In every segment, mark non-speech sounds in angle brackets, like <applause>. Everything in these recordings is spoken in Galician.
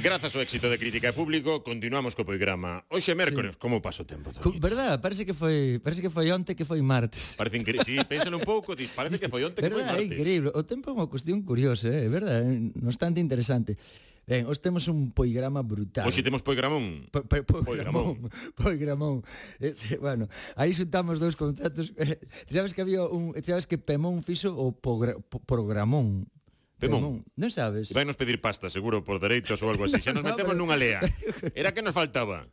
Grazas ao éxito de crítica e público, continuamos co programa. Hoxe mércores, sí. como paso o tempo? Co, verdad, parece que foi, parece que foi onte que foi martes. Parece increíble, sí, pénsalo un pouco, dis, parece que foi onte verdad, que foi martes. É increíble, o tempo é unha cuestión curiosa, eh, é eh? verdad, non obstante interesante. Ben, hoxe temos un poigrama brutal. Hoxe temos poigramón. Po, po, poigramón. Poigramón. <laughs> Eh, bueno, aí xuntamos dous conceptos. <laughs> Eh, sabes que había un, sabes que Pemón fixo o pogra, po, programón. Pemón. Non sabes. Vai nos pedir pasta, seguro, por dereitos ou algo así. Xa nos <laughs> metemos nunha lea. <laughs> Era que nos faltaba.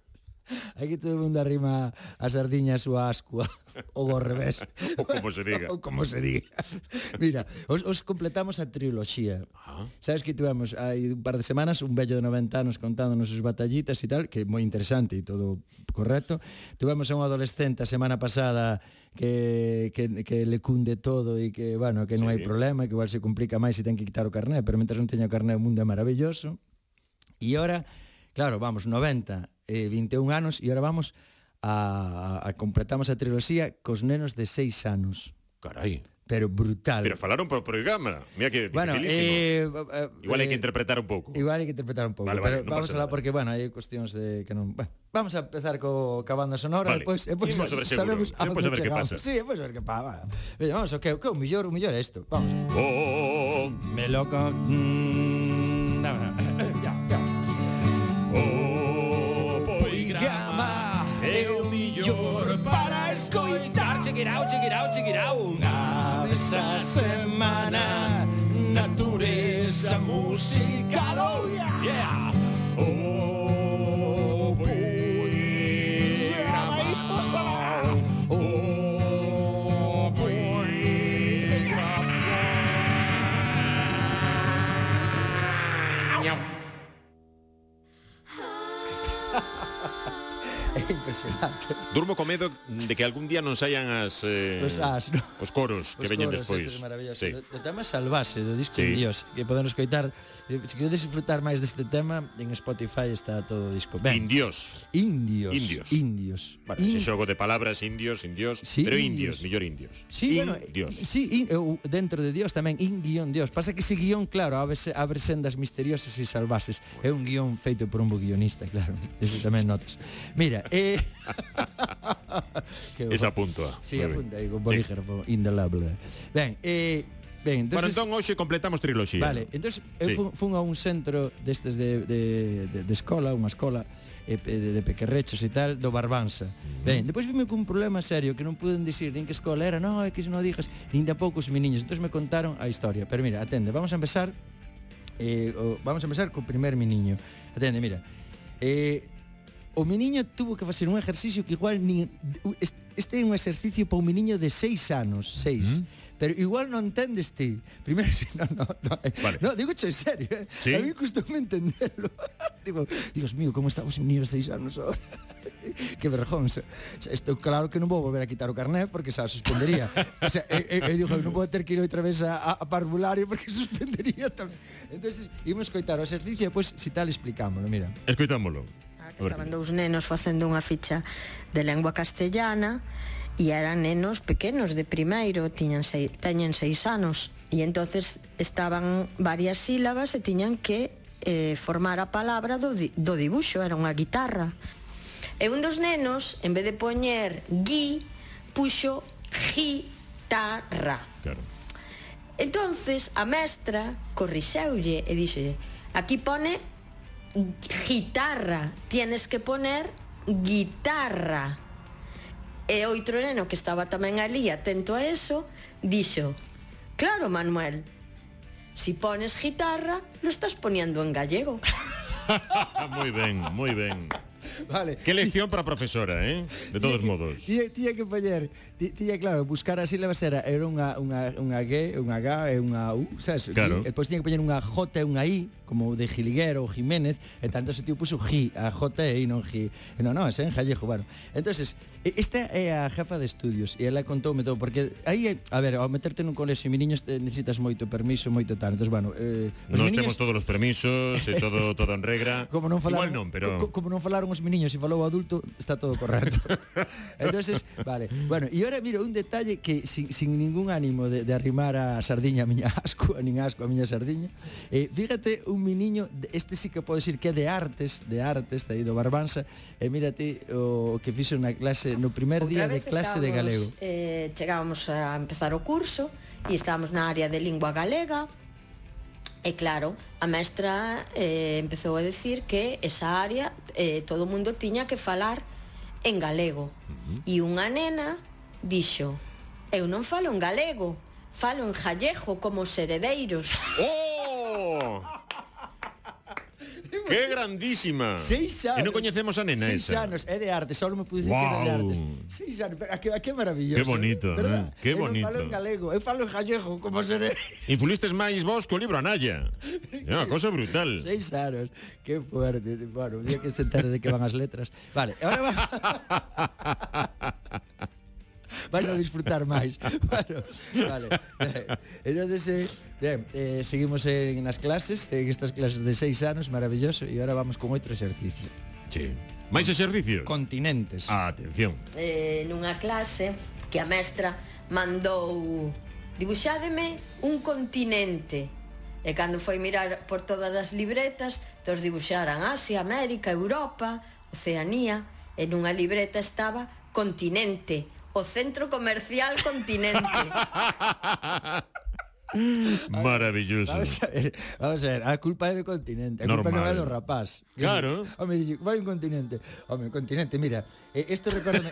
<laughs> Aquí todo mundo arrima a sardiña a súa ascua <laughs> ou ao revés. ou como se diga. <laughs> ou como se diga. Mira, os, os completamos a triloxía. Ah. Sabes que tivemos hai un par de semanas un vello de 90 anos contándonos os batallitas e tal, que é moi interesante e todo correcto. Tivemos a un adolescente a semana pasada que, que, que le cunde todo e que, bueno, que non sí. hai problema, que igual se complica máis e ten que quitar o carné, pero mentras non teña o carné o mundo é maravilloso. E ora, claro, vamos, 90, eh, 21 anos e ahora vamos a, a completamos a triloxía cos nenos de 6 anos. Carai. Pero brutal. Pero falaron por programa. Mira que bueno, eh, eh, Igual eh, hai que interpretar un pouco. Igual hai que interpretar un pouco. Vale, vale, pero no vamos a falar porque, bueno, hai cuestións de que non... Bueno, vamos a empezar co ca banda sonora vale. depois, e depois Imos sobre sabemos a depois a ver que pasa. Sí, depois a ver que pasa. Vale. Vamos, o que o mellor, o mellor é isto. Vamos. Oh, me loco. Mm, chequirau, chequirau, chequirau Unha vez a semana Natureza musical Oh yeah, yeah. Oh. <laughs> impresionante. Durmo con medo de que algún día non saian as eh, os, as, no? os coros que os veñen coros, despois. Sí. O, o tema Salvase, do disco sí. Dios, que podemos escoitar, eh, se queredes disfrutar máis deste tema, en Spotify está todo o disco. Ben. Indios. Indios. Indios. Indios. Bueno, In... ese xogo de palabras indios, indios, sí, pero indios, indios. mellor indios. Sí, in, bueno, Dios. Sí, in, dentro de Dios tamén, in guión Dios. Pasa que ese guión, claro, abre, abre sendas misteriosas e salvases. Bueno. É un guión feito por un bo guionista, claro. Eso tamén notas. Mira, Eh... <laughs> Esa puntua. Sí, apunta aí con bolígrafo sí. indelable. Ben, eh, Ben, entonces, bueno, entón hoxe completamos triloxía. Vale, entón eu eh, sí. fun, fun a un centro destes de, de, de, de escola, unha escola eh, de, de pequerrechos e tal, do Barbanza. Mm -hmm. Ben, depois vime cun problema serio que non puden dicir nin que escola era, no, é que non digas, nin de pouco os meniños. Entón me contaron a historia. Pero mira, atende, vamos a empezar eh, o, vamos a empezar co primer meniño. Atende, mira. Eh, o meniño tuvo que facer un exercicio que igual ni este é un exercicio para un meniño de 6 anos, 6. Mm. Pero igual non entendes ti. Primeiro, <laughs> no, no, no, eh, vale. no digo en serio, eh? ¿Sí? a mí costoume entenderlo. <laughs> digo, Dios mío, como estamos un niño de 6 anos ahora? <laughs> que vergonza. O sea, estou claro que non vou volver a quitar o carné porque xa suspendería. o sea, e, e, e digo, non vou ter que ir outra vez a, a parvulario porque suspendería tamén. Entonces, imos coitar o exercicio e depois, pues, si tal, explicámoslo, mira. Escoitámoslo. Estaban dous nenos facendo unha ficha de lengua castellana e eran nenos pequenos de primeiro, tiñan seis, teñen seis anos e entonces estaban varias sílabas e tiñan que eh, formar a palabra do, do dibuxo, era unha guitarra. E un dos nenos, en vez de poñer gui, puxo gitarra. Claro. Entonces, a mestra corrixeulle e dixe, aquí pone guitarra, tienes que poner guitarra. E outro neno que estaba tamén ali atento a eso, dixo, claro Manuel, si pones guitarra, lo estás poniendo en gallego. <laughs> moi ben, moi ben. <laughs> Vale. Que lección para a profesora, eh? De todos tía, modos. Tía, tía que poñer, tía, tía, claro, buscar así la era era unha unha unha G, unha G, e unha U, sabes? Claro. E depois tiña que poñer unha J e unha I, como de Giliguero, Jiménez, e tanto ese tío puso G, a J e I non G. E non, non, é en Gallego, bueno. Entonces, esta é a jefa de estudios e ela contoume todo porque aí, a ver, ao meterte nun colexio miriños necesitas moito permiso, moito tal. Entonces, bueno, eh, Nos meniños... temos todos os permisos e todo <laughs> todo en regra. Como non falaron, Igual non, pero... como non falaron os mi niño, se falou adulto, está todo correcto. <laughs> entonces vale. Bueno, e ahora miro un detalle que sin, sin ningún ánimo de, de arrimar a sardiña a miña <laughs> asco, nin asco a miña sardiña. Eh, fíjate un miniño, este sí que pode decir que é de artes, de artes, de aí do Barbanza, e eh, mírate o que fixe na clase, no primer día de clase de galego. Eh, chegábamos a empezar o curso e estábamos na área de lingua galega, E claro, a mestra eh, empezou a decir que esa área eh, todo o mundo tiña que falar en galego. Uh -huh. E unha nena dixo, eu non falo en galego, falo en jallejo como os heredeiros. <laughs> Oh! Qué grandísima. Seis anos. E non coñecemos a nena Seis esa. anos, é de arte, só me pude wow. que de artes. Seis anos, a que, a que maravilloso. Qué ¿eh? bonito, eh? Qué bonito. Eu falo en galego, eu falo en gallego, como seré. Influístes máis vos co libro Anaya. É unha cosa brutal. Seis anos, que fuerte. Bueno, un día que se entere de que van as letras. Vale, ahora va... <laughs> van a disfrutar máis. <laughs> bueno, vale. Eh, entonces, eh, ben, eh, seguimos en nas clases, en estas clases de seis anos, maravilloso, e agora vamos con outro exercicio. Sí. Máis exercicios? Continentes. Ah, atención. Eh, nunha clase que a mestra mandou dibuxádeme un continente E cando foi mirar por todas as libretas, tos dibuxaran Asia, América, Europa, Oceanía, e nunha libreta estaba continente o Centro Comercial Continente. <laughs> Maravilloso. Vamos a, ver, vamos a ver, a culpa é do continente, a culpa Normal. que vai do rapaz. Claro. Home, dixo, vai un continente. Home, continente, mira, eh, isto recorda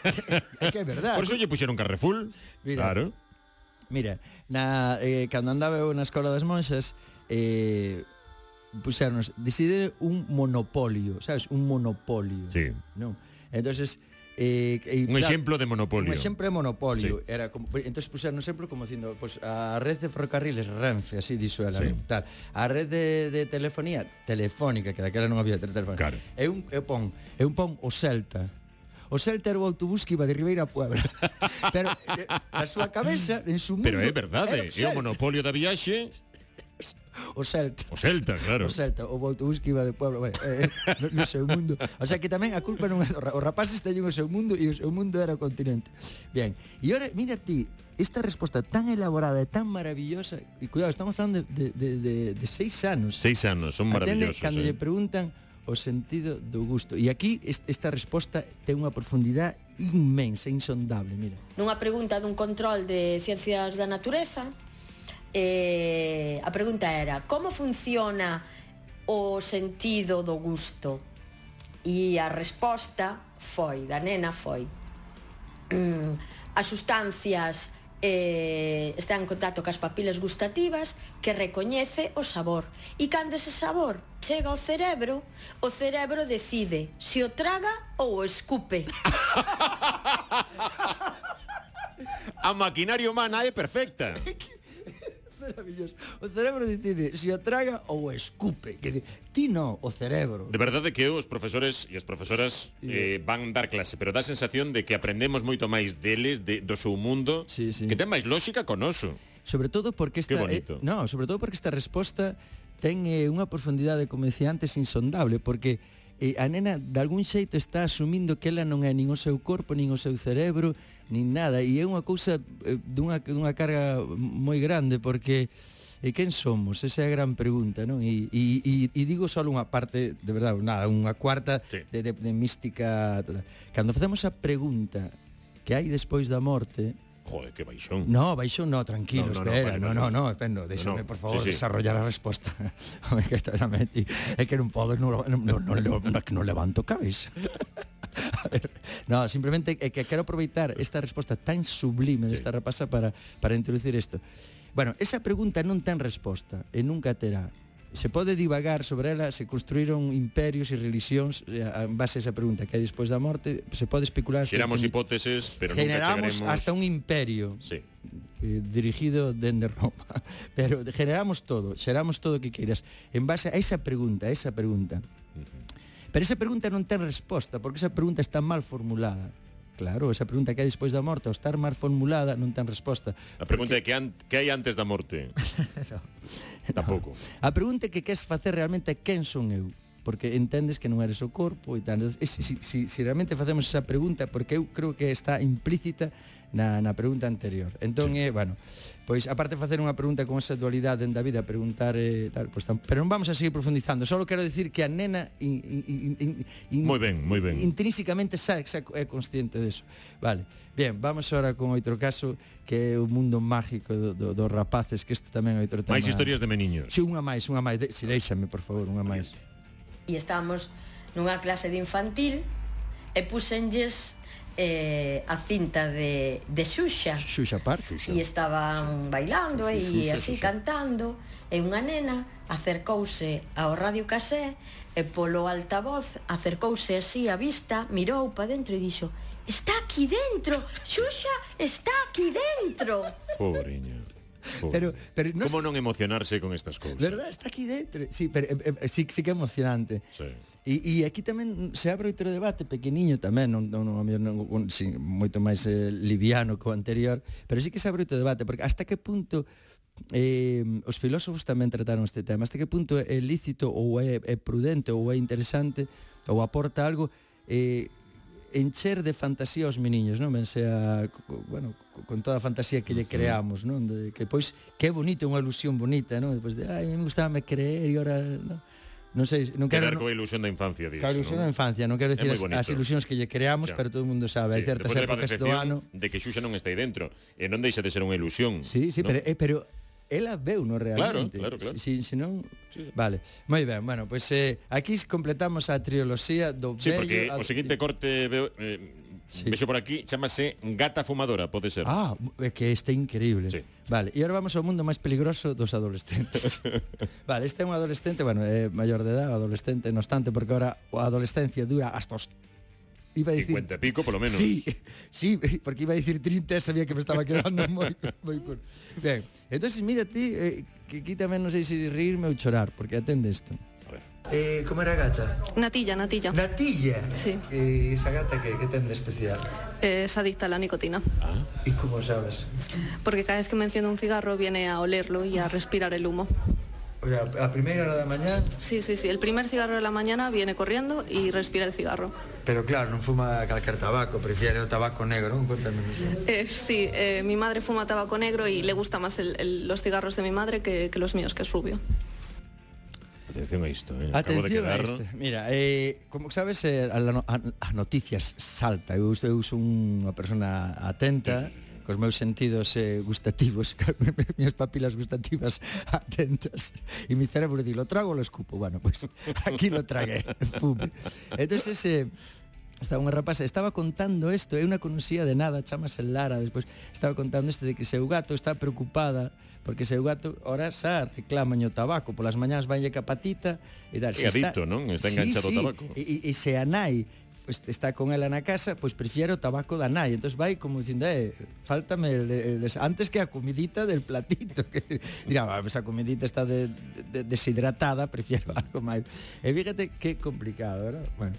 é que é verdade. Por eso lle puxeron Carrefour. Mira, claro. Mira, na, eh, cando andaba eu na Escola das Monxas, eh, puxernos, decide un monopolio, sabes, un monopolio. Sí. Non? Entonces, Eh, e, un exemplo de monopolio. Un exemplo de monopolio. Sí. Era como, entonces puseron un exemplo como dicindo, pues, a red de ferrocarriles Renfe, así dixo ela, sí. tal. A red de, de telefonía telefónica, que daquela non había telefónica. Claro. É un é pon, é un pon o Celta. O Celta era o autobús que iba de Ribeira a Puebla. <laughs> Pero na súa cabeza, en su mundo... Pero é verdade, é o monopolio da viaxe o Celta. O Celta, claro. O Celta, o autobús que iba de pueblo, bueno, eh, no, no seu mundo. O sea que tamén a culpa non é do os rapaces teñen o seu mundo e o seu mundo era o continente. Bien, e ora, mira ti, esta resposta tan elaborada e tan maravillosa, e cuidado, estamos falando de, de, de, de seis anos. Seis anos, son maravillosos. Atende, cando eh? lle preguntan o sentido do gusto. E aquí esta resposta ten unha profundidade inmensa, insondable, mira. Nunha pregunta dun control de ciencias da natureza, eh, a pregunta era como funciona o sentido do gusto? E a resposta foi da nena foi mm, as sustancias eh, están en contacto cas papilas gustativas que recoñece o sabor. E cando ese sabor chega ao cerebro o cerebro decide se o traga ou o escupe <laughs> a maquinaria humana é perfecta. <laughs> maravilloso. O cerebro decide se o traga ou o escupe. Que de, ti no, o cerebro. De verdade que os profesores e as profesoras sí. eh, van dar clase, pero dá sensación de que aprendemos moito máis deles, de, do seu mundo, sí, sí. que ten máis lógica con oso. Sobre todo porque esta... Eh, no, sobre todo porque esta resposta ten eh, unha profundidade, como decía antes, insondable, porque e a nena de algún xeito está asumindo que ela non é nin o seu corpo, nin o seu cerebro, nin nada, e é unha cousa eh, dunha, dunha carga moi grande, porque e quen somos? Esa é a gran pregunta, non? E, e, e, e digo só unha parte, de verdade, nada, unha cuarta sí. de, de, de mística. Toda. Cando facemos a pregunta que hai despois da morte, Joder, que baixón. No, baixón no, tranquilo, no, no, espera, no, no, no, espera, no, déxame, por favor, sí, sí. desarrollar a resposta. que totalmente, é que non podo, non, non, non, non levanto cabeza. <laughs> A ver, no, simplemente é que quero aproveitar esta resposta tan sublime desta sí. rapasa para, para introducir isto. Bueno, esa pregunta non ten resposta e eh, nunca terá se pode divagar sobre ela, se construíron imperios e religións eh, en base a esa pregunta que hai despois da morte, se pode especular... Xeramos que, hipóteses, pero generamos nunca chegaremos... hasta un imperio. Sí eh, dirigido dende Roma. <laughs> Pero generamos todo, xeramos todo o que queiras en base a esa pregunta, a esa pregunta. Uh -huh. Pero esa pregunta non ten resposta, porque esa pregunta está mal formulada. Claro, esa pregunta que hai despois da morte, ao estar mal formulada, non ten resposta. A pregunta porque... é que, an que hai antes da morte. <laughs> no. Tampouco. No. A pregunta que queres facer realmente é quen son eu porque entendes que non eres o corpo e tal. Se, se, si, si realmente facemos esa pregunta, porque eu creo que está implícita na, na pregunta anterior. Entón, sí. eh, bueno, pois aparte de facer unha pregunta con esa dualidade da vida, preguntar eh, tal, pois tam, pero non vamos a seguir profundizando. Só quero dicir que a nena in, in, in, in, moi ben, moi ben. intrínsecamente xa, xa é consciente deso. Vale. Bien, vamos agora con outro caso que é o mundo mágico do, do, dos rapaces, que isto tamén é outro tema. Mais historias de meniños. Si, sí, unha máis, unha máis, de, si déixame, por favor, unha máis e estábamos nunha clase de infantil e puxenlles eh, a cinta de, de Xuxa. Xuxa Par Xuxa. e estaban bailando sí, sí, e e así Xuxa. cantando e unha nena acercouse ao radio casé e polo altavoz acercouse así a vista mirou pa dentro e dixo está aquí dentro Xuxa está aquí dentro pobreña pero, pero non Como non emocionarse con estas cousas? Verdad, está aquí dentro. Sí, pero eh, eh, sí, sí que é emocionante. Sí. E, e aquí tamén se abre outro debate pequeniño tamén, non, non, non, non sí, moito máis eh, liviano que o anterior, pero sí que se abre outro debate, porque hasta que punto eh, os filósofos tamén trataron este tema, hasta que punto é lícito ou é, é prudente ou é interesante ou aporta algo eh, encher de fantasía aos meniños, non? Ben sea, bueno, con toda a fantasía que lle creamos, non? De, que pois que é bonito, unha ilusión bonita, non? Depois de, ai, me gustaba me creer e ora, non? Non sei, non quero Quedar coa ilusión da infancia, dis. Coa ilusión non? da infancia, non quero dicir as, as ilusións que lle creamos, ya. pero todo o mundo sabe, sí. hai certas épocas do ano de que Xuxa non está aí dentro, e non deixa de ser unha ilusión. Sí, sí, ¿no? pero eh, pero ela veu no realmente. Claro, claro, claro. Si, si, non... Sí. Vale, moi ben, bueno, pois pues, eh, aquí completamos a trioloxía do sí, bello... Sí, porque a... o seguinte corte veo, eh, sí. vexo por aquí, chamase Gata Fumadora, pode ser. Ah, é que este é increíble. Sí. Vale, e agora vamos ao mundo máis peligroso dos adolescentes. <laughs> vale, este é un adolescente, bueno, é eh, maior de edad, adolescente, no obstante, porque agora a adolescencia dura hasta os iba a dicir 50 e pico, polo menos. Sí, <laughs> sí, porque iba a dicir 30 e sabía que me estaba quedando moi moi cur. Ben, entonces mira ti eh, que aquí tamén non sei se rirme ou chorar, porque atende ver. Eh, como era gata? Natilla, natilla. Natilla. Sí. Eh, esa gata que, que ten de especial. Es adicta a la nicotina. E como sabes? Porque cada vez que me enciendo un cigarro viene a olerlo y a respirar el humo. O sea, a primeira hora da mañá Sí, sí, sí. El primer cigarro de la mañana viene corriendo y respira el cigarro. Pero claro, non fuma calquer tabaco, prefiere o tabaco negro, non? Cuéntame iso. Eh, sí, eh, mi madre fuma tabaco negro y le gusta más el, el, los cigarros de mi madre que, que los míos, que es rubio. Atención a isto, eh. Acabo Atención de quedar, a isto. Mira, eh, como sabes, eh, a, a, a noticias salta. Eu, eu sou unha persona atenta. Sí cos meus sentidos eh, gustativos, <laughs> minhas papilas gustativas atentas, e mi cerebro di, lo trago ou lo escupo? Bueno, pues, <laughs> aquí lo tragué, <laughs> fume. Entón, ese... Eh, Estaba unha rapaza, estaba contando isto, é unha conocía de nada, chamase Lara, despois estaba contando isto de que seu gato está preocupada porque seu gato ora xa reclama o tabaco, polas mañás vanlle capatita e dar. É adicto, non? Está enganchado sí, sí. ao tabaco. E, e, e se a nai pues, está con ela na casa, pois prefiere o tabaco da nai. Entón vai como dicindo, eh, faltame el, el, el, antes que a comidita del platito. <laughs> Que, dirá, ah, comidita está de, de, deshidratada, prefiero <laughs> algo máis. E eh, fíjate que complicado, ¿verdad? Bueno.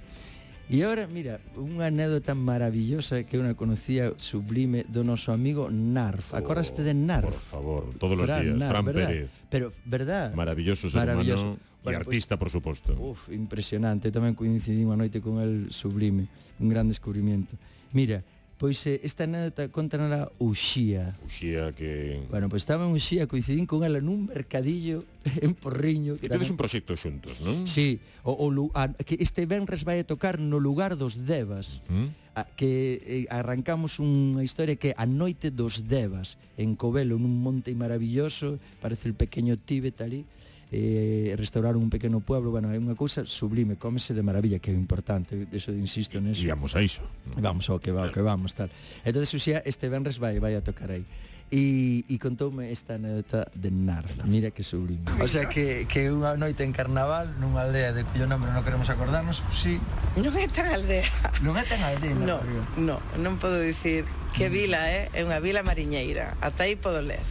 E agora, mira, unha anécdota maravillosa que unha conocía sublime do noso amigo Narf. Oh, Acordaste de Narf? Por favor, todos Fran, os días, Narf, Fran ¿verdad? Pérez. Pero, verdad? Maravilloso ser maravilloso. humano Bueno, e artista, por suposto. Uf, impresionante. Tamén coincidí unha noite con el sublime. Un gran descubrimento. Mira, Pois eh, esta anécdota contanala Uxía. Uxía que... Bueno, pois estaba en Uxía, coincidín con ela nun mercadillo <laughs> en Porriño. Que e tedes un proxecto xuntos, non? Sí, o, o, a, que este Benres vai a tocar no lugar dos Devas. Mm? A, que eh, arrancamos unha historia que é a noite dos Devas, en Covelo, nun monte maravilloso, parece el pequeño Tíbet ali eh, restauraron un pequeno pueblo, bueno, é unha cousa sublime, cómese de maravilla, que é importante, de eso insisto neso. Íamos a iso. Vamos ao que va, ao que vamos, tal. Entonces, Uxía, este Benres vai, vai a tocar aí. E, e contoume esta anécdota de Narf Mira que sublime O sea que, que unha noite en carnaval Nunha aldea de cuyo nombre non queremos acordarnos Si sí. Non é tan aldea Non é tan aldea No, no, non podo dicir que vila é eh? É unha vila mariñeira Ata aí podo ler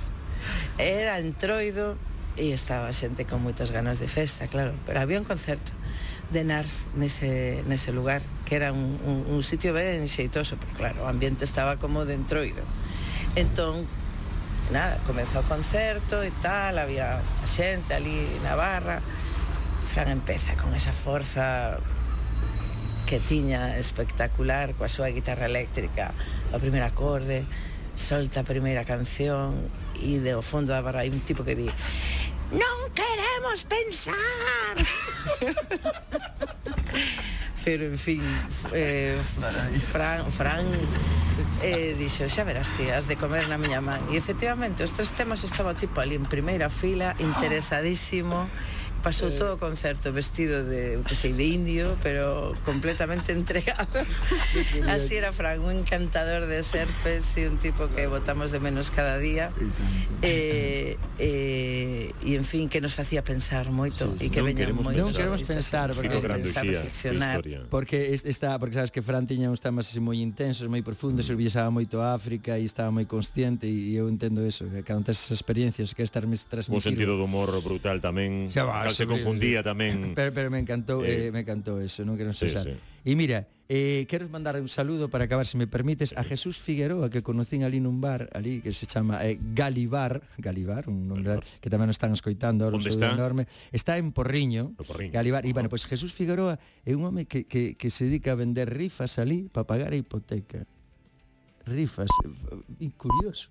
Era entroido e estaba xente con moitas ganas de festa, claro, pero había un concerto de Narf nese, nese lugar, que era un, un, un sitio ben xeitoso, pero claro, o ambiente estaba como de entroido. Entón, nada, comezou o concerto e tal, había xente ali na barra, Fran empeza con esa forza que tiña espectacular coa súa guitarra eléctrica o primeiro acorde solta a primeira canción e de o fondo da barra hai un tipo que di Non queremos pensar. <laughs> Pero, en fin, eh, Fran, Fran eh, dixo, xa verás ti, has de comer na miña man. E efectivamente, os tres temas estaba tipo ali en primeira fila, interesadísimo. Oh pasou todo o concerto vestido de, que sei, de indio, pero completamente <laughs> entregado. Así era Fran, un encantador de serpes e un tipo que votamos de menos cada día. E, eh, eh, e en fin, que nos facía pensar moito e sí, sí, que veñan moito. Non queremos pensar, porque pensar, reflexionar. Porque está, porque sabes que Fran tiña uns temas así moi intensos, moi profundos, mm. el viaxaba moito a África e estaba moi consciente e eu entendo eso, que cando tes experiencias que estás transmitir. Un sentido do humor brutal tamén. Xa va, se confundía tamén. <laughs> Pero, pero me encantou, eh, eh, me encantou eso, non quero sí, cesar. Sí. E mira, eh, quero mandar un saludo para acabar, se me permites, a Jesús Figueroa, que conocín ali nun bar, ali que se chama eh, Galibar, Galibar, un nombre que tamén nos están escoitando, ahora, un saludo está? enorme. Está en Porriño, o Porriño. Galibar, e bueno, pois pues, Jesús Figueroa é un home que, que, que se dedica a vender rifas ali para pagar a hipoteca rifas, eh, curioso.